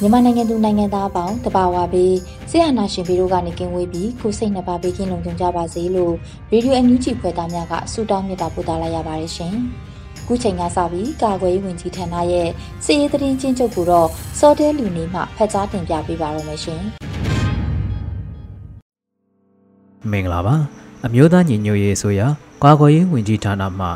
မြန်မာနိုင်ငံသူနိုင်ငံသားအပေါင်းတဘာဝပေးဆရာနာရှင်ပြီးတို့ကနေကင်းဝေးပြီးကိုစိတ်နှပါပေးကင်းလုံခြုံကြပါစေလို့ရေဒီယိုအန်ယူဂျီဖွယ်သားများကဆုတောင်းမြတ်တာပို့သလာရပါတယ်ရှင်။ခုချိန်ကစပြီးကာကွယ်ရေးဝန်ကြီးဌာနရဲ့စီရေးသတင်းချင်းချုပ်ကိုတော့စောတဲလူနေမှဖတ်ကြားတင်ပြပေးပါရမရှင်။မင်္ဂလာပါအမျိုးသားညီညွတ်ရေးဆိုရာကာကွယ်ရေးဝန်ကြီးဌာနမှ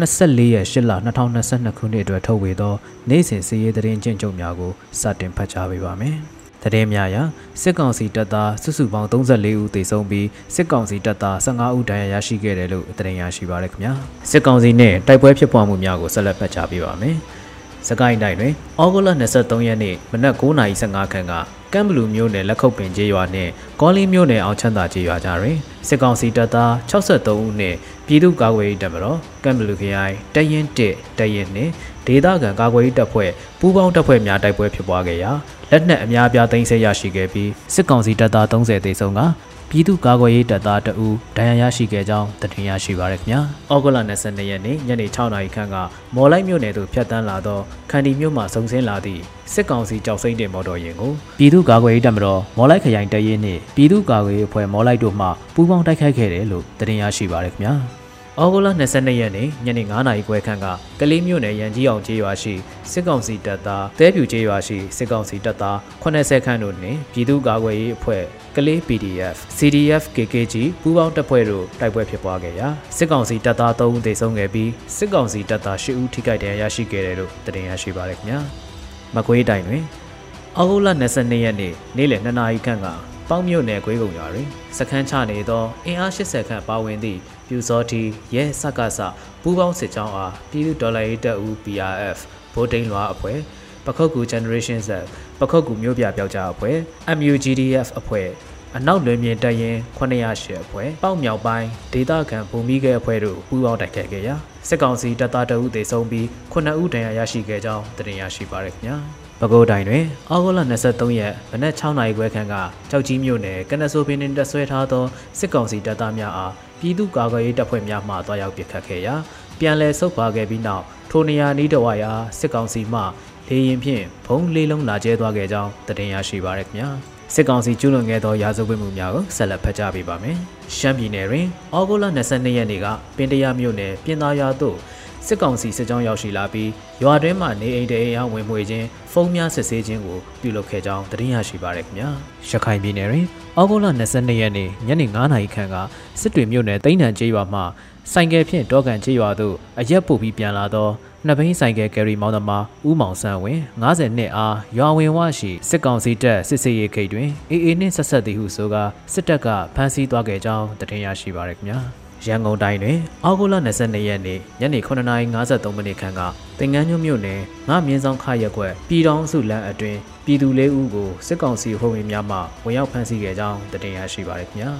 24ရက်8လ2022ခုနှစ်အတွက်ထုတ်ဝေသောနိုင်စဉ်စီးရေးသတင်းကျဉ်းချုပ်များကိုစတင်ဖတ်ကြားပေးပါမယ်။သတင်းများအရစစ်ကောင်စီတပ်သားစုစုပေါင်း34ဦးသေဆုံးပြီးစစ်ကောင်စီတပ်သား15ဦးဒဏ်ရာရရှိခဲ့တယ်လို့သတင်းရရှိပါရခင်ဗျာ။စစ်ကောင်စီနဲ့တိုက်ပွဲဖြစ်ပွားမှုများကိုဆက်လက်ဖတ်ကြားပေးပါမယ်။ စကိုင်းတိုင်းတွင်ဩဂုတ်လ23ရက်နေ့မနက်9:15ခန်းကကမ်ဘလူမျိုးနယ်လက်ခုပ်ပင်ကျေးရွာနှင့်ကောလင်းမျိုးနယ်အောင်ချမ်းသာကျေးရွာကြားတွင်စစ်ကောင်စီတပ်သား63ဦးနှင့်ပြည်သူ့ကာကွယ်ရေးတပ်မတော်ကမ်ဘလူခရိုင်တရင်1တရင်နှင့်ဒေသခံကာကွယ်ရေးတပ်ဖွဲ့ပူးပေါင်းတပ်ဖွဲ့များတိုက်ပွဲဖြစ်ပွားခဲ့ရာလက်နက်အများအပြားသိမ်းဆည်းရရှိခဲ့ပြီးစစ်ကောင်စီတပ်သား30သေဆုံးက ပြည်သူ့ကာကွယ်ရေးတပ်သားတအူဒဏ်ရာရရှိခဲ့ကြောင်းသတင်းရရှိပါရခင်ဗျာ။ဩဂုတ်လ22ရက်နေ့ညနေ6နာရီခန့်ကမော်လိုက်မြို့နယ်သို့ဖြတ်တန်းလာသောခန္တီမြို့မှစုံစင်းလာသည့်စစ်ကောင်စီကြောက်စိမ့်တဲ့မော်တော်ယာဉ်ကိုပြည်သူ့ကာကွယ်ရေးတပ်မတော်မော်လိုက်ခရိုင်တရဲနှင့်ပြည်သူ့ကာကွယ်ရေးအဖွဲ့မော်လိုက်တို့မှပူးပေါင်းတိုက်ခိုက်ခဲ့တယ်လို့သတင်းရရှိပါရခင်ဗျာ။ ဩဂုတ်လ22ရက်နေ့ညနေ9:00နာရီခွဲခန့်ကကလေးမြို့နယ်ရန်ကြီးအောင်ကျေးရွာရှိစစ်ကောင်စီတပ်သားတဲပြူကျေးရွာရှိစစ်ကောင်စီတပ်သား80ခန့်တို့နှင့်ပြည်သူ့ကာကွယ်ရေးအဖွဲ့ကလေး PDF CDF KKG ပူးပေါင်းတပ်ဖွဲ့တို့တိုက်ပွဲဖြစ်ပွားခဲ့ရာစစ်ကောင်စီတပ်သား3ဦးသေဆုံးခဲ့ပြီးစစ်ကောင်စီတပ်သား10ဦးထိခိုက်ဒဏ်ရာရရှိခဲ့တယ်လို့သတင်းရရှိပါရခင်ဗျာမကွေးတိုင်းတွင်ဩဂုတ်လ22ရက်နေ့နေ့လယ်2နာရီခန့်ကပေါင်းမြို့နယ်ကွေးကုံရွာတွင်စခန်းချနေသောအင်အား80ခန့်ပါဝင်သည့် ပြူစောတီရဲစကစပူးပေါင်းစစ်ကြောင်းအားပြည်သူဒေါ်လာရေးတပ်ဦး BRF ဗိုလ်တိန်လွာအဖွဲ့ပခုတ်ကူ Generation Z ပခုတ်ကူမြို့ပြပျောက်ကြားအဖွဲ့ MUGDF အဖွဲ့အနောက်လွင်ပြင်တပ်ရင်း908အဖွဲ့ပေါ့မြောက်ပိုင်းဒေသခံဗိုလ်မိခဲအဖွဲ့တို့ပူးပေါင်းတိုက်ခိုက်ခဲ့ရာစစ်ကောင်စီတပ်သားတအုပ်သေဆုံးပြီး9ဦးဒဏ်ရာရရှိခဲ့ကြောင်းသိရရှိပါရခင်ဗျာပဲခူးတိုင်းတွင်အောက်ဂုတ်လ23ရက်မနက်6နာရီခွဲခန့်ကကြောက်ကြီးမြို့နယ်ကနဆိုပင်တွင်တပ်ဆွဲထားသောစစ်ကောင်စီတပ်သားများအား ပြည်သူ့ကာကွယ်ရေးတပ်ဖွဲ့များမှတွားရောက်ပစ်ခတ်ခဲ့ရာပြန်လည်ဆုတ်ခွာခဲ့ပြီးနောက်ထိုနေရာနီးတဝါရာစစ်ကောင်စီမှလေရင်ဖြင့်ဘုံလေးလုံးလာကျဲသွားခဲ့ကြောင်းတင်ရရှိပါရခင်ဗျာစစ်ကောင်စီကျူးလွန်ခဲ့သောရာဇဝတ်မှုများကိုဆက်လက်ဖတ်ကြားပေးပါမယ်။ရှမ်းပြည်နယ်တွင်ဩဂုတ်လ22ရက်နေ့ကပင်တရမြို့နယ်ပြင်သားရွာသို့ စစ်ကောင်စီစစ်ကြောင်းရောက်ရှိလာပြီးရွာတွင်းမှနေအိမ်တအိမ်အောင်ဝင်မှွေခြင်းဖုံးများစစ်ဆေးခြင်းကိုပြုလုပ်ခဲ့ကြောင်းသတင်းရရှိပါရခင်ဗျာရခိုင်ပြည်နယ်တွင်ဩဂုတ်လ22ရက်နေ့ညနေ9:00နာရီခန့်ကစစ်တွေမြို့နယ်တိန်းတန်ကျေးရွာမှဆိုင်ကယ်ဖြင့်တောကန်ကျေးရွာသို့အရက်ပုတ်ပြီးပြန်လာသောနှစ်ဘိန်းဆိုင်ကယ်ကယ်ရီမောင်းသမားဦးမောင်ဆန်းဝင်း90နှစ်အားရွာဝင်ဝရှိစစ်ကောင်စီတပ်စစ်စေးရေးခိတ်တွင်အေအေနှင့်ဆက်ဆက်သည်ဟုဆိုကာစစ်တပ်ကဖမ်းဆီးသွားခဲ့ကြောင်းသတင်းရရှိပါရခင်ဗျာ ရန်ကုန်တိုင်းတွင်အောက်ဂုလ22ရက်နေ့ညနေ9:53မိနစ်ခန့်ကတင်ငန်းညွမြို့နယ်ငါမြင်းဆောင်ခရက်ကွက်ပြည်တော်စုလမ်းအတွင်ပြည်သူလေးဦးကိုစစ်ကောင်စီဟုံးဝင်များမှဝင်ရောက်ဖမ်းဆီးခဲ့ကြောင်းတင်ရရှိပါရခင်ဗျာ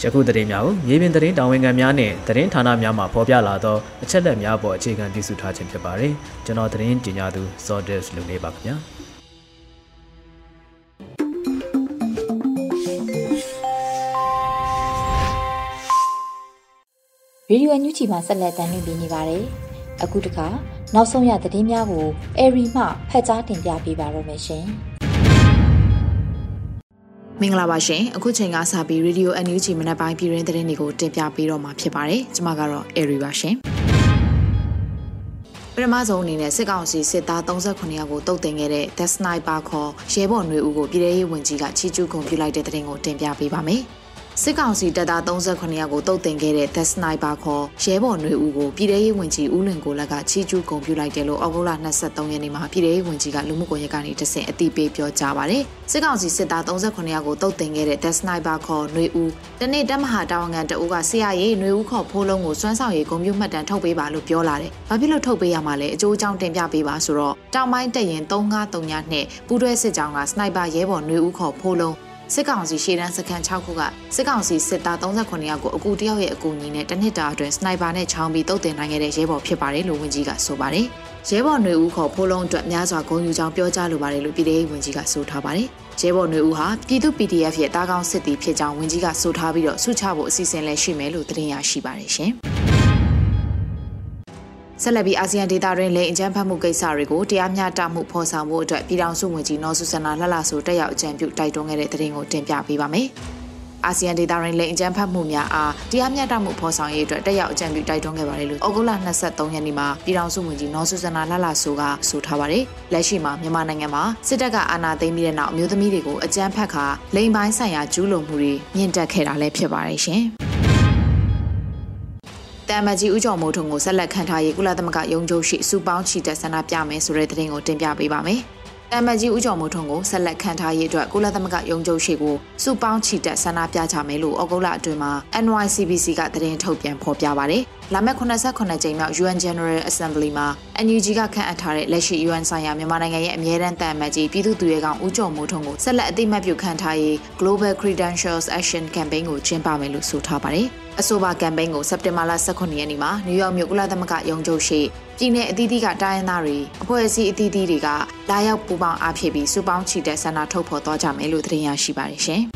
ယခုသတင်းများကိုမြေပြင်သတင်းတာဝန်ခံများနဲ့သတင်းဌာနများမှဖော်ပြလာသောအချက်အလက်များပေါ်အခြေခံပြုစုထားခြင်းဖြစ်ပါတယ်ကျွန်တော်သတင်းကြေညာသူ Sordis လူနေပါခင်ဗျာ ရေဒီယိုအန်ယူဂျီမှာဆက်လက်တင်ပြနေပါတယ်။အခုတခါနောက်ဆုံးရသတင်းများကိုအေရီမှဖတ်ကြားတင်ပြပေးပါရမရှင်။မင်္ဂလာပါရှင်။အခုချိန်ကစပြီးရေဒီယိုအန်ယူဂျီမနက်ပိုင်းပြည်တွင်းသတင်းတွေကိုတင်ပြပေးတော့မှာဖြစ်ပါတယ်။ကျွန်မကတော့အေရီပါရှင်။ပထမဆုံးအနေနဲ့စစ်ကောင်စီစစ်သား38ယောက်ကိုတုတ်တင်ခဲ့တဲ့ The Sniper ခေါ်ရဲဘော်ຫນွေဦးကိုပြည်ထရေးဝန်ကြီးကချီးကျူးဂုဏ်ပြုလိုက်တဲ့တဲ့တင်ကိုတင်ပြပေးပါမယ်။ စစ်ကောင်စီတပ်သား38ယောက်ကိုတုတ်တင်ခဲ့တဲ့ The Sniper ခေါ်ရဲဘော်ຫນွေဦးကိုပြည်ထရေးဝင်ကြီးဦးလွင်ကိုလက်ကချီးကျူးဂုဏ်ပြုလိုက်တယ်လို့ဩဂုတ်လ23ရက်နေ့မှာပြည်ထရေးဝင်ကြီးကလူမှုကွန်ရက်ကနေတဆင့်အသိပေးပြောကြားပါတယ်။စစ်ကောင်စီစစ်သား38ယောက်ကိုတုတ်တင်ခဲ့တဲ့ The Sniper ခေါ်ຫນွေဦးတနေ့တပ်မဟာတာဝန်ခံတအူးကဆရာရေးຫນွေဦးခေါ်ဖိုးလုံးကိုစွမ်းဆောင်ရေးဂုဏ်ပြုမှတ်တမ်းထုတ်ပေးပါလို့ပြောလာတယ်။ဘာဖြစ်လို့ထုတ်ပေးရမှာလဲအကျိုးအကြောင်းတင်ပြပေးပါဆိုတော့တောင်ပိုင်းတက်ရင်353ညနဲ့ပူးတွဲစစ်ကြောင်းကစနိုက်ပါရဲဘော်ຫນွေဦးခေါ်ဖိုးလုံး စစ်ကောင်စီရှေ့တန်းစခန်း6ခုကစစ်ကောင်စီစစ်သား38ယောက်ကိုအကူတယောက်ရဲ့အကူအညီနဲ့တနစ်တာအတွင်းစနိုက်ပါနဲ့ချောင်းပြီးတုတ်တင်နိုင်ခဲ့တဲ့ရဲဘော်ဖြစ်ပါတယ်လို့ဝန်ကြီးကဆိုပါတယ်။ရဲဘော်ຫນွေဦးခေါ်ဖိုးလုံးအတွက်များစွာဂုဏ်ယူကြောင်းပြောကြားလိုပါတယ်လို့ပြည်ထောင်ဝန်ကြီးကဆိုထားပါတယ်။ရဲဘော်ຫນွေဦးဟာပြည်သူ PDF ရဲ့တားကောင်းစစ်တီဖြစ်ကြောင်းဝန်ကြီးကဆိုထားပြီးတော့ဆုချဖို့အစီအစဉ်လည်းရှိမယ်လို့သတင်းရရှိပါတယ်ရှင်။ ဆက်လက်ပြီးအာဆီယံဒေသတွင်းလိင်အကြမ်းဖက်မှုကိစ္စတွေကိုတရားမျှတမှုဖော်ဆောင်ဖို့အတွက်ပြည်ထောင်စုဝန်ကြီးနော်ဆူဆန္နာလှလှဆိုတက်ရောက်အကြံပြုတိုက်တွန်းခဲ့တဲ့သတင်းကိုတင်ပြပေးပါမယ်။အာဆီယံဒေသတွင်းလိင်အကြမ်းဖက်မှုများအားတရားမျှတမှုဖော်ဆောင်ရေးအတွက်တက်ရောက်အကြံပြုတိုက်တွန်းခဲ့ပါတယ်လို့ဩဂုတ်လ23ရက်နေ့မှာပြည်ထောင်စုဝန်ကြီးနော်ဆူဆန္နာလှလှဆိုကဆိုထားပါတယ်။လက်ရှိမှာမြန်မာနိုင်ငံမှာစစ်တပ်ကအာဏာသိမ်းပြီးတဲ့နောက်အမျိုးသမီးတွေကိုအကြမ်းဖက်ခါလိင်ပိုင်းဆိုင်ရာကျူးလွန်မှုတွေမြင့်တက်ခဲ့တာလည်းဖြစ်ပါတယ်ရှင်။ တမ်မကြီးဦးကျော်မိုးထွန်းကိုဆက်လက်ခံထားရေးကုလသမဂ္ဂရုံးချုပ်ရှိစုပေါင်းချီတက်ဆန္ဒပြမယ်ဆိုတဲ့သတင်းကိုတင်ပြပေးပါမယ်။တမ်မကြီးဦးကျော်မိုးထွန်းကိုဆက်လက်ခံထားရေးအတွက်ကုလသမဂ္ဂရုံးချုပ်ရှိကိုစုပေါင်းချီတက်ဆန္ဒပြကြမယ်လို့ဩဂုတ်လအတွင်းမှာ NYCBC ကသတင်းထုတ်ပြန်ဖော်ပြပါတယ်။လာမယ့်89ကြိမ်မြောက် UN General Assembly မှာ NUG ကခန့်အပ်ထားတဲ့လက်ရှိ UN ဆိုင်ရာမြန်မာနိုင်ငံရဲ့အမြဲတမ်းတန်အမတ်ကြီးပြည်သူ့သူရဲကောင်ဦးကျော်မိုးထွန်းကိုဆက်လက်အသိမှတ်ပြုခန့်ထားရေး Global Credentials Action Campaign ကိုကျင်းပမယ်လို့ဆိုထားပါတယ်။ အဆိုပါကမ်ပိန်းကိုစက်တင်ဘာလ18ရက်နေ့မှာနယူးယောက်မြို့ကုလသမဂ္ဂရုံးချုပ်ရှိပြည်내အသီးသီးကတိုင်းရင်းသားတွေအဖွဲ့အစည်းအသီးသီးတွေကလာရောက်ပူးပေါင်းအားဖြည့်ပြီးစုပေါင်းချီတက်ဆန္ဒထုတ်ဖော်သွားကြမယ်လို့သတင်းရရှိပါတယ်ရှင်။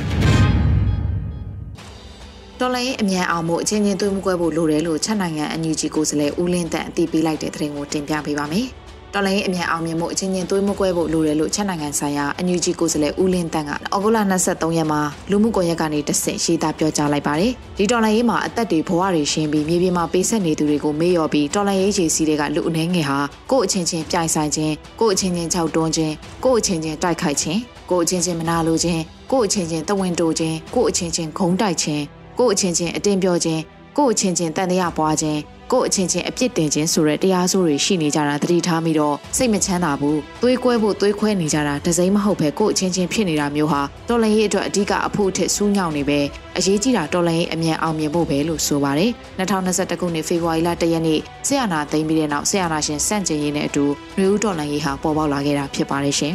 တော်လိုင်းအမြန်အောင်မှုအချင်းချင်းသွေးမှုကွဲဖို့လိုတယ်လို့ချက်နိုင်ငံအန်ယူဂျီကိုယ်စားလှယ်ဦးလင်းတန်အသိပေးလိုက်တဲ့သတင်းကိုတင်ပြပေးပါမယ်။ တော်လိုင်းအမြန်အောင်မြင်မှုအချင်းချင်းသွေးမကွဲဖို့လိုတယ်လို့ချက်နိုင်ငံဆိုင်ရာအန်ယူဂျီကိုယ်စားလှယ်ဦးလင်းတန်းကဩဂုတ်လ23ရက်မှာလူမှုကွန်ရက်ကနေတဆင့်ရေးသားပြောကြားလိုက်ပါတယ်။ဒီတော်လိုင်းရေးမှာအသက်တွေဘဝတွေရှင်းပြီးမြေပြင်မှာပေးဆက်နေသူတွေကိုမေ့လျော်ပြီးတော်လိုင်းရေးခြေစီတွေကလူအနေငယ်ဟာကိုယ့်အချင်းချင်းပြိုင်ဆိုင်ခြင်းကိုယ့်အချင်းချင်းခြောက်တွန်းခြင်းကိုယ့်အချင်းချင်းတိုက်ခိုက်ခြင်းကိုယ့်အချင်းချင်းမနာလိုခြင်းကိုယ့်အချင်းချင်းတဝင်းတိုခြင်းကိုယ့်အချင်းချင်းခုံတိုက်ခြင်းကိုယ့်အချင်းချင်းအတင်းပြောခြင်းကိုယ့်အချင်းချင်းတန်တရားပွားခြင်း ကို့အချင်းချင်းအပြစ်တင်ခြင်းဆိုတဲ့တရားစိုးတွေရှိနေကြတာသတိထားမိတော့စိတ်မချမ်းသာဘူးသွေးကွဲဖို့သွေးခွဲနေကြတာဒစိမ့်မဟုတ်ပဲကို့အချင်းချင်းဖြစ်နေတာမျိုးဟာတော်လန်ရေးအတွက်အဓိကအဖို့အထစ်စူးညောင်နေပဲအရေးကြီးတာတော်လန်ရေးအမြန်အောင်မြင်ဖို့ပဲလို့ဆိုပါတယ်2021ခုနှစ်ဖေဖော်ဝါရီလ1ရက်နေ့ဆရာနာသိမ်းပြီးတဲ့နောက်ဆရာနာရှင်စန့်ကျင်ရေးနဲ့အတူနှွေဦးတော်လန်ရေးဟာပေါ်ပေါက်လာခဲ့တာဖြစ်ပါတယ်ရှင်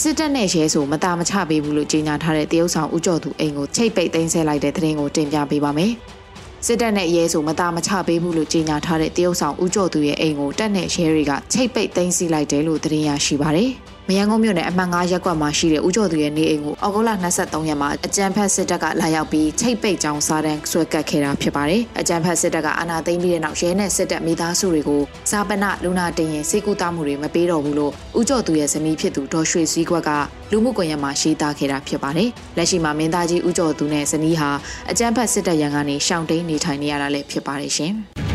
စစ်တပ်နဲ့ရဲဆိုမတာမချပေးဘူးလို့ကြေညာထားတဲ့တရုတ်ဆောင်ဦးကျော်သူအိမ်ကိုချိတ်ပိတ်သိမ်းဆဲလိုက်တဲ့သတင်းကိုတင်ပြပေးပါမယ်။ စစ်တပ်နဲ့ရဲဆိုမသားမချပေးဘူးလို့ကြေညာထားတဲ့တရုတ်ဆောင်ဦးကျော်သူရဲ့အိမ်ကိုတပ်နဲ့ရဲတွေကချိတ်ပိတ်သိမ်းဆည်းလိုက်တယ်လို့သတင်းရရှိပါတယ်။ မယန်းကုန်းမြို့နယ်အမှန်9ရပ်ကွက်မှာရှိတဲ့ဦးကျော်သူရဲ့နေအိမ်ကိုအောက်တိုဘာ23ရက်မှာအကြံဖက်စစ်တပ်ကလာရောက်ပြီးချိတ်ပိတ်ကြောင်းစားတန်းဆွဲကပ်ခဲ့တာဖြစ်ပါတယ်။အကြံဖက်စစ်တပ်ကအာဏာသိမ်းပြီးတဲ့နောက်ရဲနဲ့စစ်တပ်မိသားစုတွေကိုဇာပနလူနာတင်ရင်စေကူတာမှုတွေမပေးတော့ဘူးလို့ဦးကျော်သူရဲ့ဇနီးဖြစ်သူဒေါ်ရွှေစည်းကွက်ကလူမှုကွန်ရက်မှာရေးသားခဲ့တာဖြစ်ပါတယ်။လက်ရှိမှာမင်းသားကြီးဦးကျော်သူနဲ့ဇနီးဟာအကြံဖက်စစ်တပ်ရန်ကနေရှောင်တိန်နေထိုင်နေရတာလည်းဖြစ်ပါတယ်ရှင်။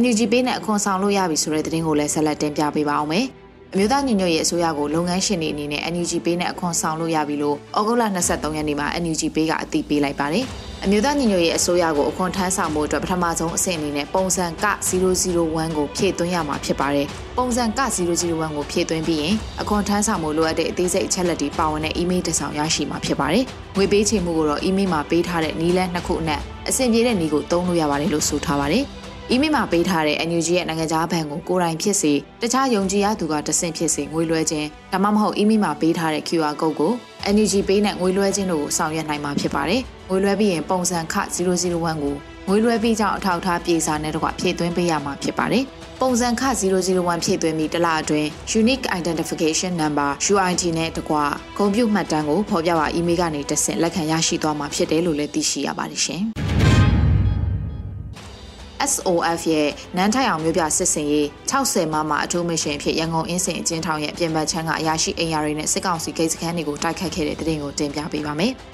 NUG ပေးနဲ့အခွန်ဆောင်လို့ရပြီဆိုတဲ့သတင်းကိုလည်းဆက်လက်တင်ပြပေးပါအောင်မယ်။အမျိုးသားညီညွတ်ရေးအစိုးရကိုလုပ်ငန်းရှင်တွေအနေနဲ့ NUG ပေးနဲ့အခွန်ဆောင်လို့ရပြီလို့ဩဂုတ်လ23ရက်နေ့မှာ NUG ပေးကအသိပေးလိုက်ပါတယ်။အမျိုးသားညီညွတ်ရေးအစိုးရကိုအခွန်ထမ်းဆောင်မှုအတွက်ပထမဆုံးအဆင့်အနေနဲ့ပုံစံက001ကိုဖြည့်သွင်းရမှာဖြစ်ပါတယ်။ပုံစံက001ကိုဖြည့်သွင်းပြီးရင်အခွန်ထမ်းဆောင်မှုလိုအပ်တဲ့အသေးစိတ်အချက်လက်တွေပါဝင်တဲ့ email တစ်ဆောင်ရရှိမှာဖြစ်ပါတယ်။ငွေပေးချေမှုကိုတော့ email မှာပေးထားတဲ့နည်းလမ်းနှစ်ခုအနက်အဆင်ပြေတဲ့နည်းကိုသုံးလို့ရပါတယ်လို့ဆိုထားပါတယ်။။ email မှာပေးထားတဲ့ NUG ရဲ့နိုင်ငံခြားဘဏ်ကိုကိုယ်တိုင်ဖြစ်စေတခြားယုံကြည်ရသူကတဆင့်ဖြစ်စေငွေလွှဲခြင်းဒါမှမဟုတ် email မှာပေးထားတဲ့ QR code ကို NUG ပေးနဲ့ငွေလွှဲခြင်းတို့ကိုဆောင်ရွက်နိုင်မှာဖြစ်ပါတယ်။ငွေလွှဲပြီးရင်ပုံစံခ001ကိုငွေလွှဲပြီးကြောင်းအထောက်အထားပြေစာနဲ့တော့ဖြည့်သွင်းပေးရမှာဖြစ်ပါတယ်။ပုံစံခ001ဖြည့်သွင်းပြီးတလအတွင်း Unique Identification Number UID နဲ့တကွဂုဏ်ပြုမှတ်တမ်းကိုဖော်ပြပါ email ကနေတဆင့်လက်ခံရရှိသွားမှာဖြစ်တယ်လို့လည်းသိရှိရပါတယ်ရှင်။ SOF ရဲ့နန်းထိုင်အောင်မြို့ပြစစ်စင်ရေး60မမအထူးမရှင်ဖြစ်ရန်ကုန်အင်းစင်အကျဉ်းထောင်ရဲ့ပြင်ပချမ်းကအရာရှိအိမ်ယာတွေနဲ့စစ်ကောင်စီဂိတ်စခန်းတွေကိုတိုက်ခတ်ခဲ့တဲ့တဲ့တင်ကိုတင်ပြပေးပါမယ်။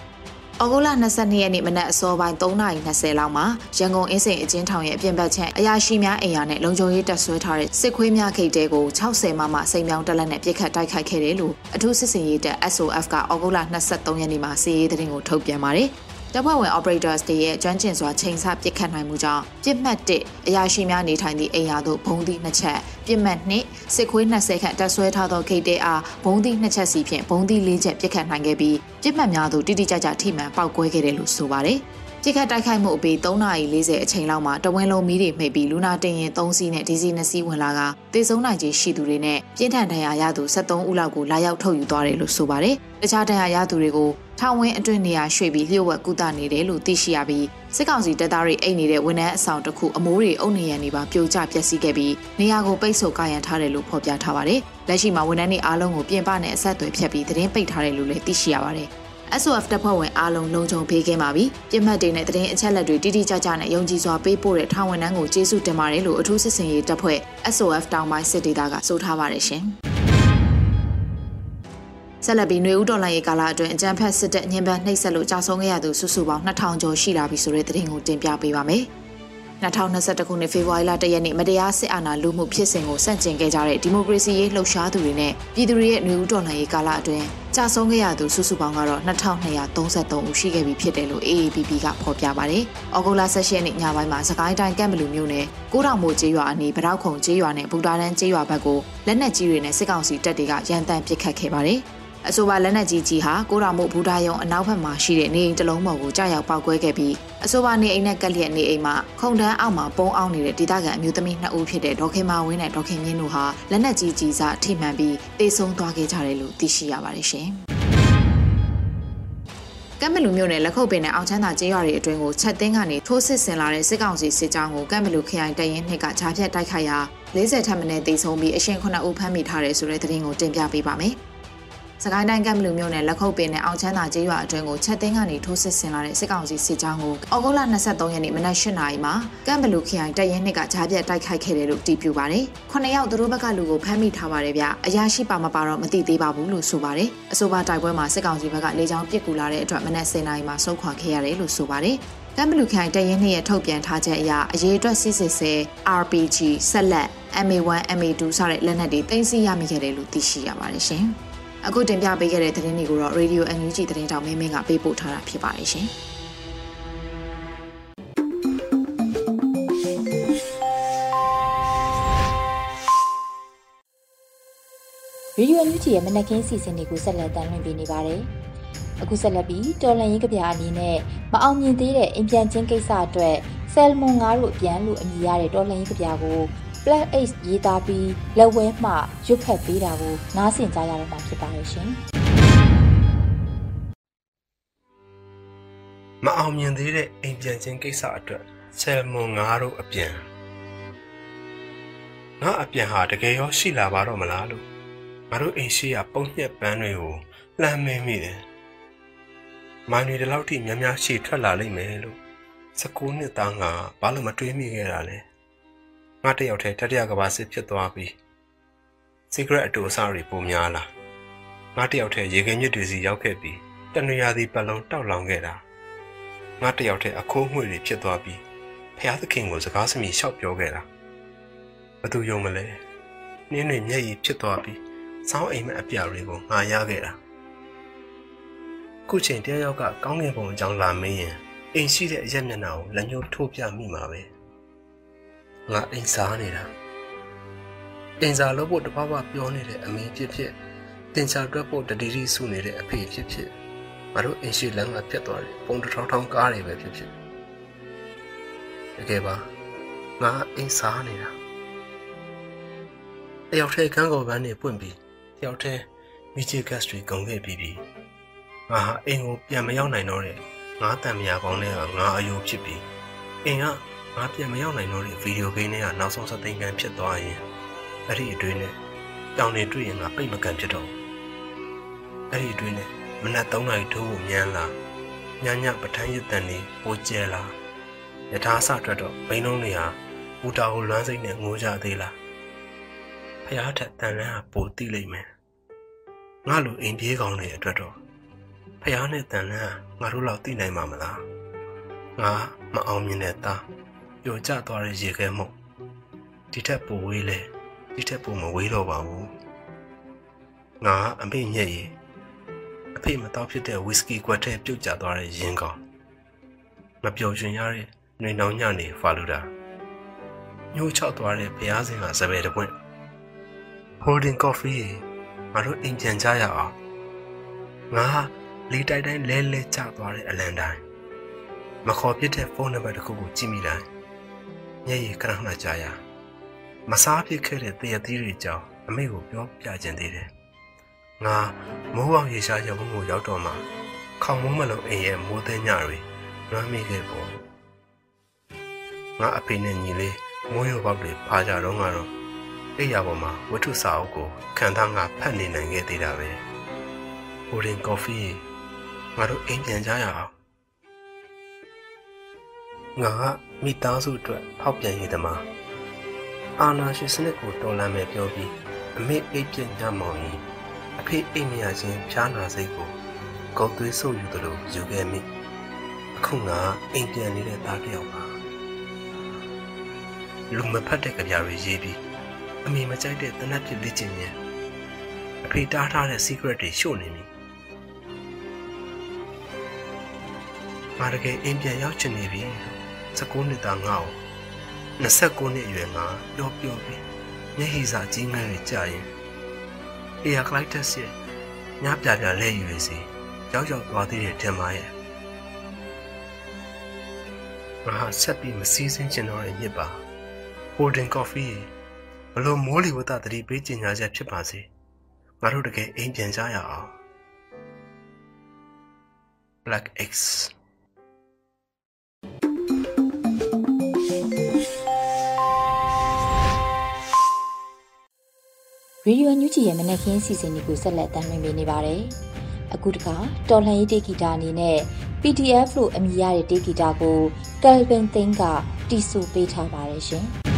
ဩဂုတ်လ22ရက်နေ့မနက်အစောပိုင်း3:20လောက်မှာရန်ကုန်အင်းစိန်အကျဉ်းထောင်ရဲ့အပြင်ဘက်ခြမ်းအရာရှိများအိမ်ယာနဲ့လုံခြုံရေးတပ်ဆွဲထားတဲ့စစ်ခွေးများခိတ်တဲကို60မမစိန်မြောင်းတက်လက်နဲ့ပြစ်ခတ်တိုက်ခိုက်ခဲ့တယ်လို့အထူးစစ်စင်ရေးတပ် SOF ကဩဂုတ်လ23ရက်နေ့မှာစီးရေးသတင်းကိုထုတ်ပြန်ပါတယ်။ တပ်ဖွဲ့ဝင် operators တွေရဲ့ကျွမ်းကျင်စွာချိန်ဆပစ်ခတ်နိုင်မှုကြောင့်ပြစ်မှတ်1အရာရှိများနေထိုင်သည့်အိမ်ယာသို့ဘုံသီးနှစ်ချက်ပြစ်မှတ်2စစ်ခွေး20ခန့်တပ်ဆွဲထားသောဂိတ်တဲအားဘုံသီးနှစ်ချက်စီဖြင့်ဘုံသီး4ချက်ပစ်ခတ်နိုင်ခဲ့ပြီးပြစ်မှတ်များသို့တိတိကျကျထိမှန်ပောက်ကွဲခဲ့တယ်လို့ဆိုပါတယ်။ပြစ်ခတ်တိုက်ခိုက်မှုအပြီး3:40အချိန်လောက်မှာတဝင်းလုံးမီးတွေမှိတ်ပြီးလူနာတင်ရင်3စီးနဲ့ဒီစီ2စီးဝင်လာကတေဆုံးနိုင်ခြင်းရှိသူတွေနဲ့ပြင်းထန်ဒဏ်ရာရသူ73ဦးလောက်ကိုလာရောက်ထုတ်ယူသွားတယ်လို့ဆိုပါတယ်။တခြားဒဏ်ရာရသူတွေကို ထောင်ဝင်းအတွင်းနေရာရွှေ့ပြီးလျှို့ဝှက်ကုသနေတယ်လို့သိရှိရပြီးစစ်ကောင်စီတပ်သားတွေအိတ်နေတဲ့ဝန်ထမ်းအဆောင်တစ်ခုအမိုးတွေအုပ်နေရန်နေပါပြိုကျပျက်စီးခဲ့ပြီးနေရာကိုပိတ်ဆို့ကာရန်ထားတယ်လို့ဖော်ပြထားပါတယ်။လက်ရှိမှာဝန်ထမ်းတွေအားလုံးကိုပြင်ပနဲ့အဆက်အသွယ်ဖြတ်ပြီးသတင်းပိတ်ထားတယ်လို့လည်းသိရှိရပါတယ်။ SOF တပ်ဖွဲ့ဝင်အားလုံးလုံခြုံပေးခဲ့ပါပြီ။ပြစ်မှတ်တွေနဲ့တရင်အချက်လက်တွေတိတိကျကျနဲ့ယုံကြည်စွာပေးပို့တဲ့ထောင်ဝန်ထမ်းကိုကျေးဇူးတင်ပါတယ်လို့အထူးစစ်စင်ရေးတပ်ဖွဲ့ SOF တောင်ပိုင်းစစ်ဒေသကဆိုထားပါတယ်ရှင်။ ဆက်လက်ပြီးຫນွေဦးတော်လိုင်းရဲ့ကာလအတွင်းအကြံဖက်စစ်တပ်ညင်ပန်းနှိပ်စက်လို့ကြာဆုံးခဲ့ရသူစုစုပေါင်း2000ကျော်ရှိလာပြီဆိုတဲ့သတင်းကိုတင်ပြပေးပါမယ်။2021ခုနှစ်ဖေဖော်ဝါရီလ1ရက်နေ့မတရားစစ်အာဏာလုမှုဖြစ်စဉ်ကိုစန့်ကျင်ခဲ့ကြတဲ့ဒီမိုကရေစီရေးလှုပ်ရှားသူတွေနဲ့ပြည်သူတွေရဲ့နှွေဦးတော်လှန်ရေးကာလအတွင်းကြာဆုံးခဲ့ရသူစုစုပေါင်းကတော့2233ဦးရှိခဲ့ပြီဖြစ်တယ်လို့ AAPP ကဖော်ပြပါတယ်။ဩဂုတ်လ16ရက်နေ့ညပိုင်းမှာစကိုင်းတိုင်းကမ်ဘလူမြို့နယ်ကိုတောင်မို့ကျေးရွာအနီးဗရောက်ခုံကျေးရွာနဲ့ဘူတာတန်းကျေးရွာဘက်ကိုလက်နက်ကြီးတွေနဲ့စစ်ကောင်စီတပ်တွေကရန်တမ်းပစ်ခတ်ခဲ့ပါတယ်။ အဆိုပါလက်နက်ကြီးကြီးဟာကိုရာမို့ဘူဒါယုံအနောက်ဘက်မှာရှိတဲ့နေအိမ်တစ်လုံးပေါ်ကိုကြာရောက်ပောက်ကွဲခဲ့ပြီးအဆိုပါနေအိမ်နဲ့ကက်လျက်နေအိမ်မှာခုံတန်းအောက်မှာပုံအောင်နေတဲ့ဒေသခံအမျိုးသမီးနှစ်ဦးဖြစ်တဲ့ဒေါခင်မာဝင်းနဲ့ဒေါခင်မြင့်တို့ဟာလက်နက်ကြီးကြီးစားထိမှန်ပြီးတေဆုံးသွားခဲ့ကြတယ်လို့သိရှိရပါတယ်ရှင်။ကမ်ဘလူမြို့နယ်လက်ခုပ်ပင်နဲ့အောင်ချမ်းသာကျေးရွာတွေအတွင်းကိုချက်တင်းကနေထိုးစစ်ဆင်လာတဲ့စစ်ကောင်စီစစ်ကြောင်းကိုကမ်ဘလူခရိုင်တရင်နှစ်ကဂျားဖြတ်တိုက်ခိုက်ရာ40ထပ်မံနဲ့တေဆုံးပြီးအရှင်9ဦးဖမ်းမိထားတယ်ဆိုတဲ့သတင်းကိုတင်ပြပေးပါမယ်။ စကိုင်းတိုင်းကမ်ဘလူမြို့နယ်လက်ခုပ်ပင်နဲ့အောင်ချမ်းသာကျေးရွာအတွင်းကိုချက်သိန်းကနေထိုးစစ်ဆင်လာတဲ့စစ်ကောင်စီစစ်ကြောင်းကိုဩဂုတ်လ23ရက်နေ့မနက်၈နာရီမှာကမ်ဘလူခရိုင်တပ်ရင်းနှစ်ကကြားပြတ်တိုက်ခိုက်ခဲ့တယ်လို့တီးပြပါတယ်။ခုနှစ်ယောက်သူတို့ဘက်ကလူကိုဖမ်းမိထားပါတယ်ဗျ။အရာရှိပါမပါတော့မသိသေးပါဘူးလို့ဆိုပါတယ်။အဆိုပါတိုက်ပွဲမှာစစ်ကောင်စီဘက်ကလေကြောင်းပစ်ကူလာတဲ့အတွက်မနက်10နာရီမှာဆုတ်ခွာခဲ့ရတယ်လို့ဆိုပါတယ်။ကမ်ဘလူခိုင်တရင်နှစ်ရဲ့ထုတ်ပြန်ထားချက်အရအရေးအတွက်စစ်စစ်ဆဲ RPG ဆက်လက် MA1 MA2 စတဲ့လက်နက်တွေတင်စီရမိခဲ့တယ်လို့သိရှိရပါတယ်ရှင်။ အခုတင်ပြပေးခဲ့တဲ့သတင်းတွေကိုတော့ Radio NUG သတင်းတောင်မင်းမင်းကပေးပို့ထားတာဖြစ်ပါတယ်ရှင်။ဗီဒီယိုအန်ယူဂျီရဲ့မနက်ခင်းစီစဉ်တွေကိုဆက်လက်တင်ပြနေပါတယ်။အခုဆက်လက်ပြီးတော်လန်ရေးကဗျာအနေနဲ့မအောင်မြင်သေးတဲ့အိမ်ပြန်ချင်းကိစ္စအတွက်ဆယ်မွန်ငါးတို့အပြန်လို့အမည်ရတဲ့တော်လန်ရေးကဗျာကို Black Ace ရေးသားပြီးလက်ဝဲမှရွတ်ဖက်ပေးတာကိုနားဆင်ကြရတော့မှာဖြစ်ပါတယ်ရှင်။မအောင်မြင်သေးတဲ့အိမ်ပြန်ခြင်းကိစ္စအတွက်ဆယ်မွန်ငါတို့အပြန်ငါအပြန်ဟာတကယ်ရောရှိလာပါတော့မလားလို့ငါတို့အိမ်ရှိရာပုံညက်ပန်းတွေကိုလှမ်းမင်းမိတယ်။မိုင်းတွေဒီလောက်ထိများများရှေ့ထွက်လာလိမ့်မယ်လို့19နှစ်သားငါဘာလို့မတွေးမိခဲ့တာလဲ။ ငါတယောက်တည်းတတိယကဘာစစ်ဖြစ်သွားပြီး secret အတူအဆတွေပုံများလာငါတယောက်တည်းရေခဲမြစ်တွေစီရောက်ခဲ့ပြီးတဏှာသည်ပတ်လုံးတောက်လောင်ခဲ့တာငါတယောက်တည်းအခိုးငွေတွေဖြစ်သွားပြီးဖျားသခင်ကိုစကားစမြည်လျှောက်ပြောခဲ့တာဘသူယုံမလဲနင်းတွေမျက်ရည်ဖြစ်သွားပြီးစောင်းအိမ်မက်အပြာတွေကိုငါရခဲ့တာခုချိန်တယောက်ကကောင်းကင်ဘုံအကြောင်းလာမင်းရင်အိမ်ရှိတဲ့အရက်မျက်နှာကိုလက်ညှိုးထိုးပြမိမှာပဲ။ ငါအိမ်စားနေတာအိမ်စားလို့ဖို့တပပပြောနေတဲ့အမေဖြစ်ဖြစ်တင်ချာတွက်ဖို့တတိတိစုနေတဲ့အဖေဖြစ်ဖြစ်ငါတို့အိမ်ရှိလမ်းကပြတ်သွားတယ်ပုံတထောင်ထောင်ကားတွေပဲဖြစ်ဖြစ်တကယ်ပါငါအိမ်စားနေတာတယောက်တည်းကန်းကော်ပန်းတွေပွင့်ပြီးတယောက်တည်းမီချီဂတ်တွေကုန်ခဲ့ပြီးပြီငါဟာအိမ်ကိုပြန်မရောက်နိုင်တော့တဲ့ငါတန်မြာကောင်းတဲ့ငါအယိုးဖြစ်ပြီးအိမ်က ငါပြန်မရောက်နိုင်တော့တဲ့ဗီဒီယိုဂိမ်းတွေကနောက်ဆုံးစသိမ်းကန်ဖြစ်သွားရင်အဲ့ဒီအတွင်းနဲ့တောင်တွေတွေ့ရင်ငါပိတ်မကန်ဖြစ်တော့အဲ့ဒီအတွင်းနဲ့မနက်3နာရီထိုးကိုမြန်းလာညညပထန်းရတန်နေပိုကျဲလာယထာဆအတွက်တော့ဘိန်းလုံးတွေဟာဘူတာကိုလွမ်းစိတ်နဲ့ငိုကြသေးလားဖះထက်တန်လန်းဟာပိုတိလိမ့်မယ်ငါလိုအိမ်ပြေးကောင်းတဲ့အတွက်တော့ဖះနဲ့တန်လန်းငါတို့လောက်သိနိုင်မှာမလားငါမအောင်မြင်တဲ့သား ပျော်ကျသွားတဲ့ရေခဲမုတ်ဒီထက်ပိုဝေးလဲဒီထက်ပိုမဝေးတော့ပါဘူးငါအမေညက်ရည်အဖေမတော့ဖြစ်တဲ့ဝီစကီကွက်ထဲပြုတ်ကျသွားတဲ့ရင်းကောင်မပျော်ရွှင်ရတဲ့နှွေနှောင်းညနေဖာလူတာညှိုးချောက်သွားတဲ့ဘုရားစင်ကစပယ်တပွင့် holding coffee ငါတို့အိမ်ပြန်ကြရအောင်ငါလီတိုက်တိုင်းလဲလဲကျသွားတဲ့အလန်တိုင်းမခေါ်ပြတဲ့ဖုန်းနံပါတ်တစ်ခုကိုကြည့်မိတိုင်း မျက်ရည်ခဏခဏကြာရမစားဖြစ်ခဲ့တဲ့တရသီးတွေကြောင့်အမေကိုပြောပြခြင်းသေးတယ်ငါမိုးအောင်ရေရှားရုံကိုရောက်တော့မှခေါင်မိုးမလုံးအိမ်ရဲ့မိုးသိညတွေလွမ်းမိခဲ့ပေါ့ငါအဖေနဲ့ညီလေးမိုးရုံပေါက်တွေဖာကြတော့ကတော့အိယာပေါ်မှာဝတ္ထုစာအုပ်ကိုခံသားငါဖတ်နေနိုင်ခဲ့သေးတာပဲ။ဟိုရင်ကော်ဖီငါတို့အိမ်ပြန်ကြရအောင်။ ငါကမိသားစုအတွက်ဖောက်ပြန်ရည်သမားအာနာရှင်စနစ်ကိုတော်လန်မယ်ပြောပြီးအမေအိပ်ပြညမောင်ကြီးအဖေအိမ်မရခြင်းဖြားနာစိတ်ကိုကောက်သွေးဆုပ်ယူသလိုယူခဲ့မိအခုငါအိမ်ပြန်နေတဲ့သားတစ်ယောက်ပါလူမဖတ်တဲ့ကြပြားတွေရေးပြီးအမေမကြိုက်တဲ့တနတ်ပြစ်လေ့ကျင့်ခြင်းအဖေတားထားတဲ့ secret တွေရှို့နေပြီငါတကယ်အိမ်ပြန်ရောက်ချင်နေပြီ 19နှစ်သားငါ့ကို29နှစ်အရွယ်ငါပျော်ပျော်ပြီးမျက်ဟိစာကြီးငယ်တွေကြာရင်အေယာကလိုက်တက်ရဲ့ညပြပြလဲယူရစီရောက်ရောက်သွားသေးတယ်ထင်ပါရဲ့ငါဆက်ပြီးမစည်းစင်းချင်တော့တဲ့မြစ်ပါ Golden Coffee ဘလို့မိုးလီဝတ္တတတိပေးကျင်ညာချက်ဖြစ်ပါစေငါတို့တကယ်အိမ်ပြန်ကြရအောင် Black X ရေဒီယိုညူချီရဲ့မနက်ခင်းစီစဉ်လေးကိုဆက်လက်တင်ပြနေပါတယ်။အခုတခါတော်လှန်ရေးတေဂီတာအနေနဲ့ PDF လို့အမည်ရတဲ့တေဂီတာကို Calvin Think ကတီးဆိုပေးထားပါတယ်ရှင်။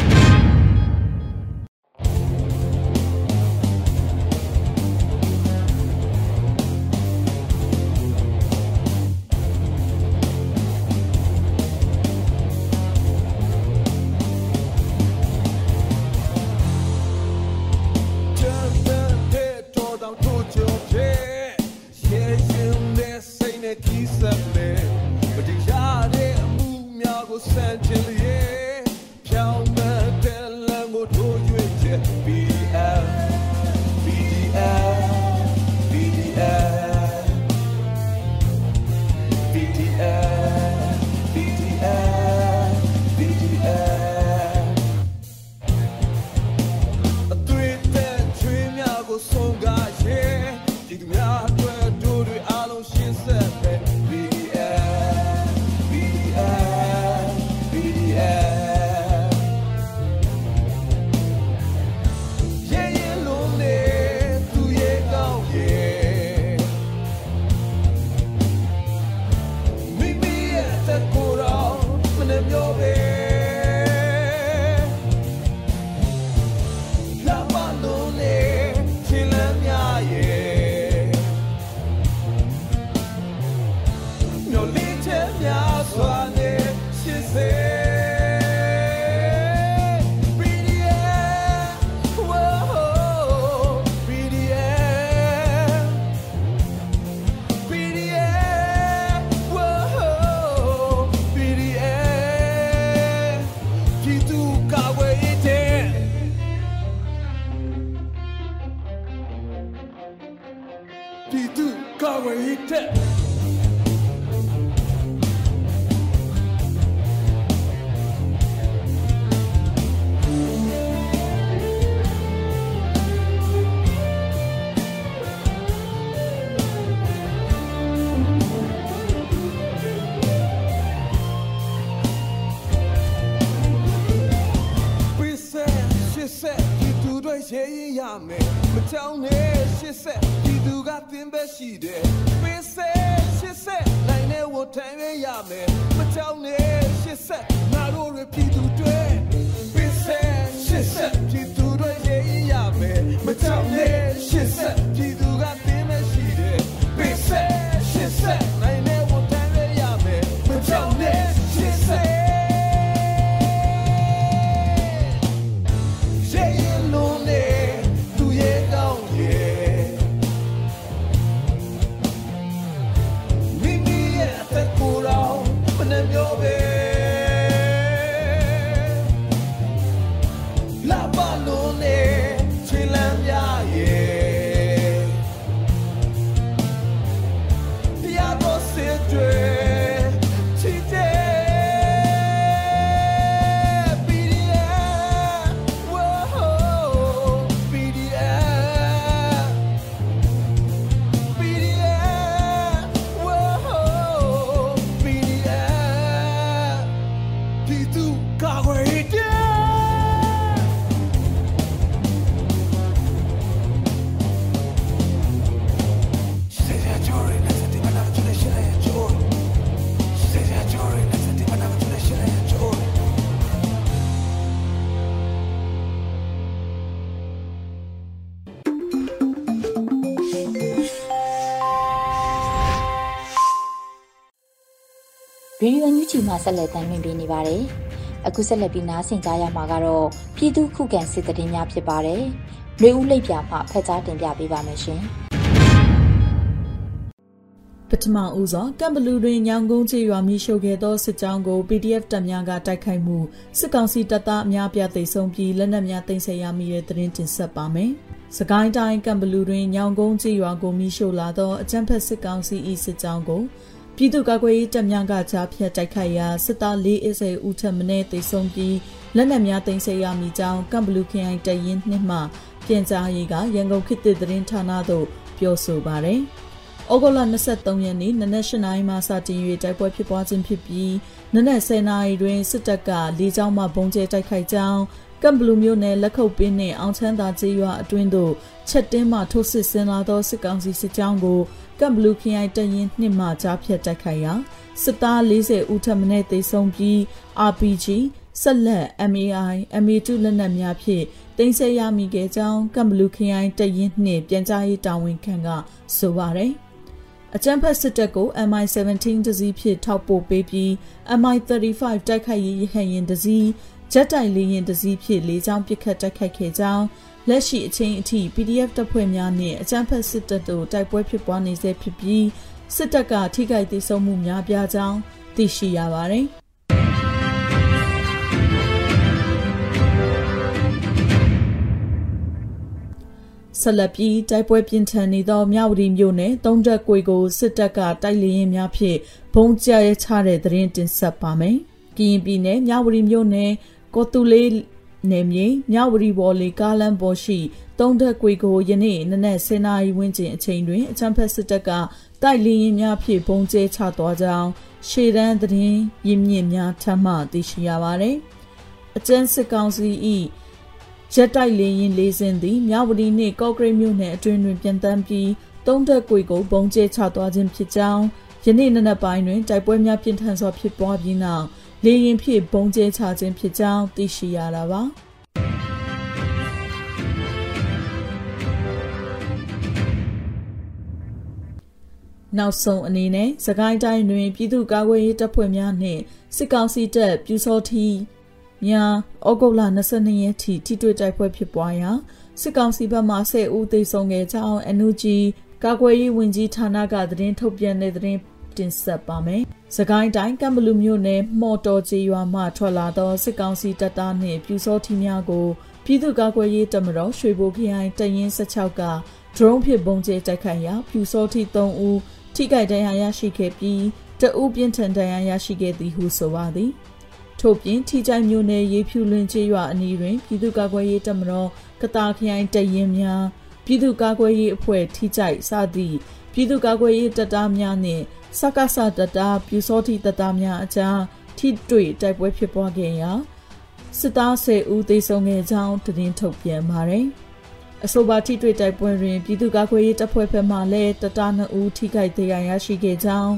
ချေရင်ရမယ်မကြောင်နဲ့ရှစ်ဆက်ဒီသူကသင်ပဲရှိတယ်ပေးဆက်ရှစ်ဆက်နိုင်တဲ့ဝတ်ထမ်းရရမယ်မကြောင်နဲ့ရှစ်ဆက်ငါတို့ရပြည်သူ မှဆက်လက်တင်ပြနေပါတယ်။အခုဆက်လက်ပြီးနားဆင်ကြရမှာကတော့ပြည်သူခုခံစစ်တရင်များဖြစ်ပါတယ်။မျိုးဦးလိပ်ပြမှဖက်ကြားတင်ပြပေးပါမယ်ရှင်။ပထမဦးစွာကမ်ဘလူတွင်ညောင်ကုန်းချေရွာမိရှုခဲ့သောစစ်ကြောင်းကို PDF တပ်များကတိုက်ခိုက်မှုစစ်ကောင်စီတပ်သားအများပြသိဆုံးပြီးလက်နက်များတင်ဆက်ရမိတဲ့သတင်းတင်ဆက်ပါမယ်။စကိုင်းတိုင်းကမ်ဘလူတွင်ညောင်ကုန်းချေရွာကိုမိရှုလာသောအကြမ်းဖက်စစ်ကောင်စီ၏စစ်ကြောင်းကို ပြည်သူ့ကာကွယ်ရေးတပ်များကကြားဖြတ်တိုက်ခိုက်ရာစစ်သား၄အစိဦးထက်မနည်းသေဆုံးပြီးလက်နက်များတင်ဆက်ရမိကြောင်းကမ်ဘလူခရိုင်တရင်နှစ်မှပြန်ကြားရေးကရန်ကုန်ခေတ်သစ်သတင်းဌာနသို့ပြောဆိုပါတယ်။ဩဂုတ်လ23ရက်နေ့နနက်၈နာရီမှစတင်၍တိုက်ပွဲဖြစ်ပွားခြင်းဖြစ်ပြီးနနက်10နာရီတွင်စစ်တပ်ကလေကြောင်းမှဘုံကျဲတိုက်ခိုက်ကြောင်းကမ်ဘလူမျိုးနယ်လက်ခုပ်ပင်းနှင့်အောင်ချမ်းသာကျေးရွာအတွင်းသို့ချက်တင်းမှထိုးစစ်ဆင်လာသောစစ်ကောင်စီစစ်ကြောင်းကို ကမ်ဘလူခရိုင်တရင်နှစ်မှကြားဖြတ်တိုက်ခိုက်ရာစစ်သား40ဦးထပ်မံသေဆုံးပြီး RPG ဆက်လက် MAI MA2 လက်နက်များဖြင့်တင်ဆက်ရမိခဲ့ကြောင်းကမ်ဘလူခရိုင်တရင်နှင့်ပြန်ကြားရေးတာဝန်ခံကဆိုပါတယ်။အကြမ်းဖက်စစ်တပ်ကို MI17 တစည်းဖြစ်ထောက်ပို့ပေးပြီး MI35 တိုက်ခိုက်ရေးရဟရင်တစည်းဂျက်တိုက်လေယာဉ်တစည်းဖြစ်လေးချောင်းပစ်ခတ်တိုက်ခိုက်ခဲ့ကြောင်း လက်ရှိအချိန်အထိ PDF တပ်ဖွဲ့များနဲ့အကြမ်းဖက်စစ်တပ်တို့တိုက်ပွဲဖြစ်ပွားနေဆဲဖြစ်ပြီးစစ်တပ်ကထိခိုက်ဒေဆုံးမှုများပြားကြောင်းသိရှိရပါတယ်။ဆက်လက်ပြီးတိုက်ပွဲပြင်းထန်နေသောမြဝတီမြို့နယ်တုံးတက်ကွေကိုစစ်တပ်ကတိုက်လေရင်များဖြင့်ဘုံကျရဲချတဲ့သတင်းတင်ဆက်ပါမယ်။ကရင်ပြည်နယ်မြဝတီမြို့နယ်ကောတူလေး နယ်မြေမြဝတီဘော်လီကားလန်ပေါ်ရှိတုံးတက်ကွေကိုယနေ့နနက်10:00နာရီဝန်းကျင်အချိန်တွင်အချမ်းဖက်စစ်တပ်ကတိုက်လေရင်များဖြင့်ဘုံကျဲချသွားကြောင်းရှေ့တန်းသတင်းရင်းမြစ်များထပ်မံသိရှိရပါသည်။အကျန်းစစ်ကောင်စီ၏ရက်တိုက်လေရင်လေးစင်းသည်မြဝတီနှင့်ကော့ကရိတ်မြို့နယ်အတွင်းတွင်ပြန်တမ်းပြီးတုံးတက်ကွေကိုဘုံကျဲချသွားခြင်းဖြစ်ကြောင်းယနေ့နနက်ပိုင်းတွင်တိုက်ပွဲများပြင်းထန်စွာဖြစ်ပွားပြီးနောက် လေရင်ဖြင့်ဘုံကျဲချခြင်းဖြစ်ကြောင်းသိရှိရတာပါနောက်ဆုံးအနေနဲ့စကိုင်းတိုင်းတွင်ပြည်သူ့ကာကွယ်ရေးတပ်ဖွဲ့များနှင့်စစ်ကောင်စီတပ်ပြူစောထီများဩဂုတ်လ22ရက်ထိထိတွေ့တိုက်ပွဲဖြစ်ပွားရာစစ်ကောင်စီဘက်မှ10ဦးသေဆုံးခဲ့ကြောင်း NUG ကာကွယ်ရေးဝန်ကြီးဌာနကသတင်းထုတ်ပြန်တဲ့သတင်း တင်ဆက်ပါမယ်။စကိုင်းတိုင်းကံဘလူမြို့နယ်မော်တော်ကျေးရွာမှထွက်လာသောစစ်ကောင်စီတပ်သားနှင့်ပြူစောထီများကိုပြည်သူ့ကာကွယ်ရေးတပ်မတော်ရွှေဘိုခရိုင်တရင်16ကဒရုန်းဖြင့်ပုံကျဲတိုက်ခိုက်ရာပြူစောထီ3ဦးထိခိုက်ဒဏ်ရာရရှိခဲ့ပြီးတအုပ်ပြင်းထန်ဒဏ်ရာရရှိခဲ့သည်ဟုဆိုပါသည်။ထို့ပြင်ထီချိုင်မြို့နယ်ရေဖြူလွင်ကျေးရွာအနီးတွင်ပြည်သူ့ကာကွယ်ရေးတပ်မတော်ကတာခရိုင်တရင်များပြည်သူ့ကာကွယ်ရေးအဖွဲ့ထီချိုက်စသည့်ပြည်သူ့ကာကွယ်ရေးတပ်သားများနှင့် စက္ကစတပ်သားပြူစောတိတပ်သားများအကြားထိတွေ့တိုက်ပွဲဖြစ်ပွားခဲ့ရာစစ်သား10ဦးသေဆုံးခဲ့ကြောင်းသတင်းထုတ်ပြန်ပါတယ်။အဆိုပါထိတွေ့တိုက်ပွဲတွင်ပြည်သူ့ကာကွယ်ရေးတပ်ဖွဲ့ဘက်မှလည်းတပ်သား2ဦးထိခိုက်ဒဏ်ရာရရှိခဲ့ကြောင်း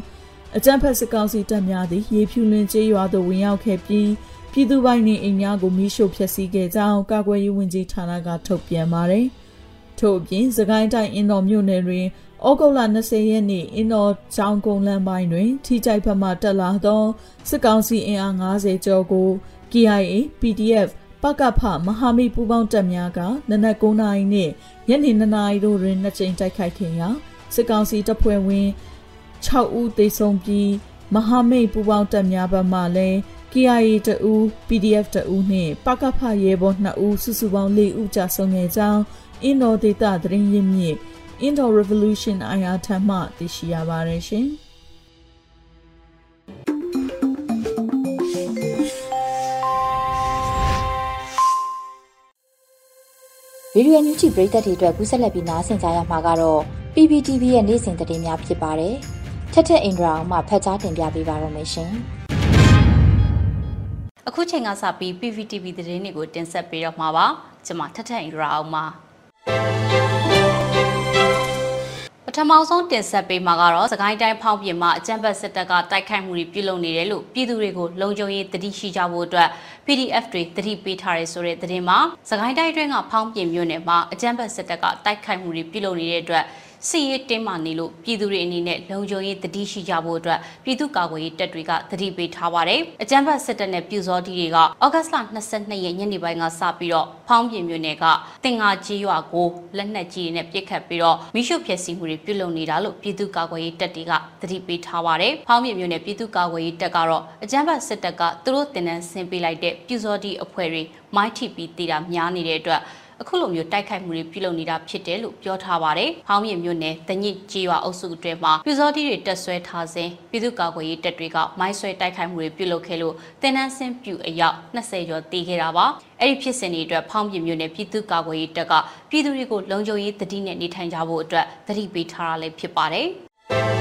အကြံဖက်စစ်ကောင်စီတပ်များသည်ရေဖြူလွင်ကျေးရွာသို့ဝင်ရောက်ခဲ့ပြီးပြည်သူပိုင်နေအိမ်များကိုမိရှို့ဖျက်ဆီးခဲ့ကြောင်းကာကွယ်ရေးဝန်ကြီးဌာနကထုတ်ပြန်ပါတယ်။ထို့အပြင်စကိုင်းတိုင်းအင်းတော်မြို့နယ်တွင် ဩဂုတ်လ20ရက်နေ့အင်းတော်ကျောင်းကုန်းလမ်းပိုင်းတွင် ထိကြိုက်ဘက်မှတက်လာသောစစ်ကောင်စီအင်အား90ကျော်ကို KIA PDF ပကဖမဟာမိတ်ပူးပေါင်းတပ်များကနနက်9:00နာရီနှင့်ညနေ2:00နာရီတို့တွင်နှစ်ကြိမ်တိုက်ခိုက်ခဲ့ရာစစ်ကောင်စီတပ်ဖွဲ့ဝင်6ဦးသေဆုံးပြီးမဟာမိတ်ပူးပေါင်းတပ်များဘက်မှလည်း KIA တဦး PDF တဦးနှင့်ပကဖရဲဘော်2ဦးစုစုပေါင်း4ဦးကြာဆုံးခဲ့ကြောင်းအင်ဒိုဒေတာသတင်းရင်းမြစ် Indo Revolution IR ထံမှသိရှိရပါတယ်ရှင်။ဗီဒီယိုညူချီပရိသတ်တွေအတွက်ကူးဆက်လက်ပြီးနားဆင်ကြရမှာကတော့ PPTV ရဲ့နေ့စဉ်သတင်းများဖြစ်ပါတယ်။ထက်ထက်အင်ဒရာအောင်မှဖတ်ကြားတင်ပြပေးပါရမရှင်။အခုချိန်ကစပြီး PVTV သတင်းတွေကိုတင်ဆက်ပေးတော့မှာပါ။ကျွန်မထက်ထက်အင်ဒရာအောင်ပါပ ထမဆုံးတင်ဆက်ပေးမှာကတော့စကိုင်းတိုင်းဖောင်းပြင်မှာအကြံဖက်စစ်တပ်ကတိုက်ခိုက်မှုတွေပြုလုပ်နေတယ်လို့ပြည်သူတွေကိုလုံခြုံရေးတတိရှိကြဖို့အတွက် PDF တွေတတိပေးထားရဲဆိုတဲ့သတင်းမှာစကိုင်းတိုင်းအတွင်းကဖောင်းပြင်မြို့နယ်မှာအကြံဖက်စစ်တပ်ကတိုက်ခိုက်မှုတွေပြုလုပ်နေတဲ့အတွက် စီရေးတင်းမာနေလို့ပြည်သူတွေအနေနဲ့လုံခြုံရေးတတိရှိကြဖို့အတွက်ပြည်သူ့ကာကွယ်ရေးတပ်တွေကတတိပေးထားပါတယ်။အကြမ်းဖက်စစ်တပ်နဲ့ပြူစောတီတွေကဩဂတ်လ22ရက်ညနေပိုင်းကစပြီးတော့ဖောင်းပြင်မြို့နယ်ကတင်ငါကြီးရွာကိုလက်နက်ကြီးတွေနဲ့ပစ်ခတ်ပြီးတော့မိရှုဖျက်ဆီးမှုတွေပြုလုပ်နေတာလို့ပြည်သူ့ကာကွယ်ရေးတပ်တွေကတတိပေးထားပါတယ်။ဖောင်းပြင်မြို့နယ်ပြည်သူ့ကာကွယ်ရေးတပ်ကတော့အကြမ်းဖက်စစ်တပ်ကသူတို့တင်နန်းဆင်းပေးလိုက်တဲ့ပြူစောတီအဖွဲ့တွေမိုင်းထိပြီးတည်တာများနေတဲ့အတွက် အခုလိုမျိုးတိုက်ခိုက်မှုတွေပြုလုပ်နေတာဖြစ်တယ်လို့ပြောထားပါတယ်။ဟောင်းမြင့်မြို့နယ်တညစ်ကြေးရွာအုပ်စုအတွင်းမှာပြူစောတိတွေတက်ဆွဲထားစဉ်ပြည်သူ့ကာကွယ်ရေးတပ်တွေကမိုင်းဆွဲတိုက်ခိုက်မှုတွေပြုလုပ်ခဲ့လို့တင်နန်းစင်းပြူအယောက်20ကျော်တေးခဲ့တာပါ။အဲ့ဒီဖြစ်စဉ်တွေအတွက်ဖောင်းပြမြို့နယ်ပြည်သူ့ကာကွယ်ရေးတပ်ကပြည်သူတွေကိုလုံခြုံရေးတတိနဲ့နေထိုင်ကြဖို့အတွက်သတိပေးထားတာလည်းဖြစ်ပါတယ်။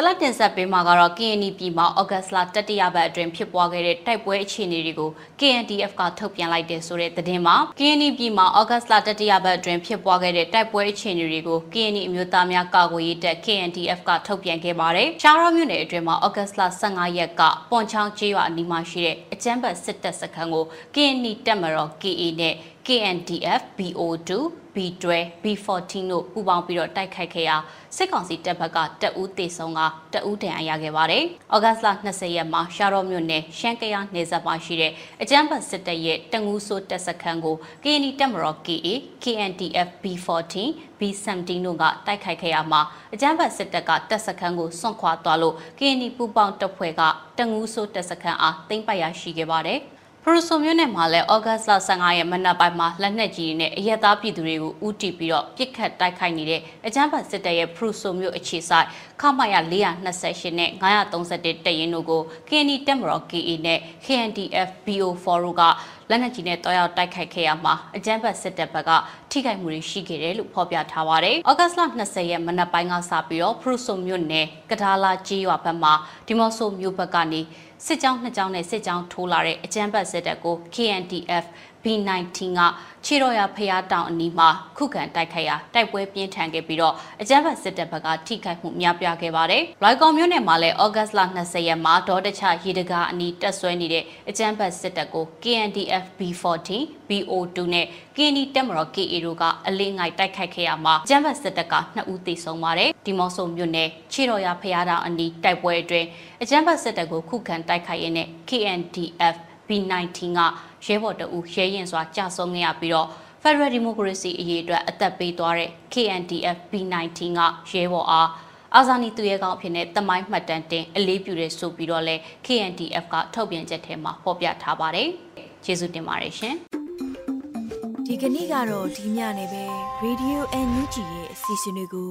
ဆလတ်တင်ဆက်ပေးမှာကတော့ KNY ပြည်မှာဩဂတ်စ်လတတိယပတ်အတွင်းဖြစ်ပွားခဲ့တဲ့တိုက်ပွဲအခြေအနေတွေကို KNDF ကထုတ်ပြန်လိုက်တဲ့ဆိုတဲ့သတင်းမှာ KNY ပြည်မှာဩဂတ်စ်လတတိယပတ်အတွင်းဖြစ်ပွားခဲ့တဲ့တိုက်ပွဲအခြေအနေတွေကို KNY အမျိုးသားများကာကွယ်ရေးတပ် KNDF ကထုတ်ပြန်ခဲ့ပါတယ်။ရှားရောမြို့နယ်အတွင်းမှာဩဂတ်စ်လ15ရက်ကပွန်ချောင်းကျေးရွာအနီးမှာရှိတဲ့အကြမ်းဖက်စစ်တပ်စခန်းကို KNY တပ်မတော် KA နဲ့ KNDF BO2 B12 B14 တို့ပူးပေါင်းပြီးတော့တိုက်ခိုက်ခဲ့ရာစစ်ကောင်စီတပ်ဘက်ကတအူးတေဆုံးကတအူးတန်အရခဲ့ပါတယ်။ဩဂတ်စ်လ20ရက်မှာရှာရော့မြို့နယ်ရှမ်းကရနေဆက်မှာရှိတဲ့အကြမ်းဖက်စစ်တပ်ရဲ့တငူးဆိုးတပ်စခန်းကို KND တပ်မတော် KA KNDF B14 B17 တို့ကတိုက်ခိုက်ခဲ့ရမှာအကြမ်းဖက်စစ်တပ်ကတပ်စခန်းကိုစွန့်ခွာသွားလို့ KND ပူးပေါင်းတပ်ဖွဲ့ကတငူးဆိုးတပ်စခန်းအားသိမ်းပိုက်ရရှိခဲ့ပါတယ်။ဖ ရူဆိုမြို့နယ်မှာလည်းဩဂတ်စ်လ15ရက်မနက်ပိုင်းမှာလက်နက်ကြီးတွေနဲ့အရက်သားပြည်သူတွေကိုဦးတည်ပြီးတော့ပြစ်ခတ်တိုက်ခိုက်နေတဲ့အကြမ်းဖက်စစ်တပ်ရဲ့ဖရူဆိုမြို့အခြေဆိုင်ခမရ428နဲ့931တပ်ရင်းတို့ကို KNI တပ်မတော် KA နဲ့ KNDF BO4 တို့က လက်နက်ကြီးနဲ့တွားရောက်တိုက်ခိုက်ခဲ့ရမှာအကြမ်းဖက်စစ်တပ်ဘက်ကထိခိုက်မှုတွေရှိခဲ့တယ်လို့ဖော်ပြထားပါတယ်။ဩဂတ်လ20ရက်မနက်ပိုင်းကစပြီးတော့ဖရူဆိုမြို့နယ်ကဒါလာကြီးရွာဘက်မှာဒီမော့ဆိုမြို့ဘက်ကနေစစ်ကြောင်းနှစ်ကြောင်းနဲ့စစ်ကြောင်းထိုးလာတဲ့အကြမ်းဖက်စစ်တပ်ကို KNDF B19 ကခြေတော်ရဖျားတောင်အနီးမှာခုခံတိုက်ခိုက်ရာတိုက်ပွဲပြင်းထန်ခဲ့ပြီးတော့အကြမ်းဖက်စစ်တပ်ဘက်ကထိခိုက်မှုများပြားခဲ့ပါတယ်။လွိုင်ကော်မြို့နယ်မှာလည်းဩဂတ်လ20ရက်မှာဒေါ်တချရေတကာအနီးတက်ဆွဲနေတဲ့အကြမ်းဖက်စစ်တပ်ကို KNDF B14 BO2 နဲ့ KNI တပ်မတော် KA တို့ကအလေးငိုက်တိုက်ခိုက်ခဲ့ရမှာအကြမ်းဖက်စစ်တပ်က2ဦးသေဆုံးပါတယ်။ဒီမော့ဆိုမြို့နယ်ခြေတော်ရဖျားတောင်အနီးတိုက်ပွဲအတွင်းအကြမ်းဖက်စစ်တပ်ကိုခုခံတိုက်ခိုက်ရင်းနဲ့ KNDF B19 က ရဲဘော်တအူရဲရင်စွာကြာဆုံးခဲ့ရပြီးတော့ Federal Democracy အရေးအတွက်အသက်ပေးသွားတဲ့ KNDF B19 ကရဲဘော်အားအာဇာနည်သူရဲကောင်းအဖြစ်နဲ့တမိုင်းမှတ်တမ်းတင်အလေးပြုတဲ့ဆိုပြီးတော့လဲ KNDF ကထုတ်ပြန်ချက်ထဲမှာဖော်ပြထားပါတယ်။ကျေးဇူးတင်ပါတယ်ရှင်။ဒီကနေ့ကတော့ဒီညနေပဲ Radio NUG ရဲ့အစီအစဉ်လေးကို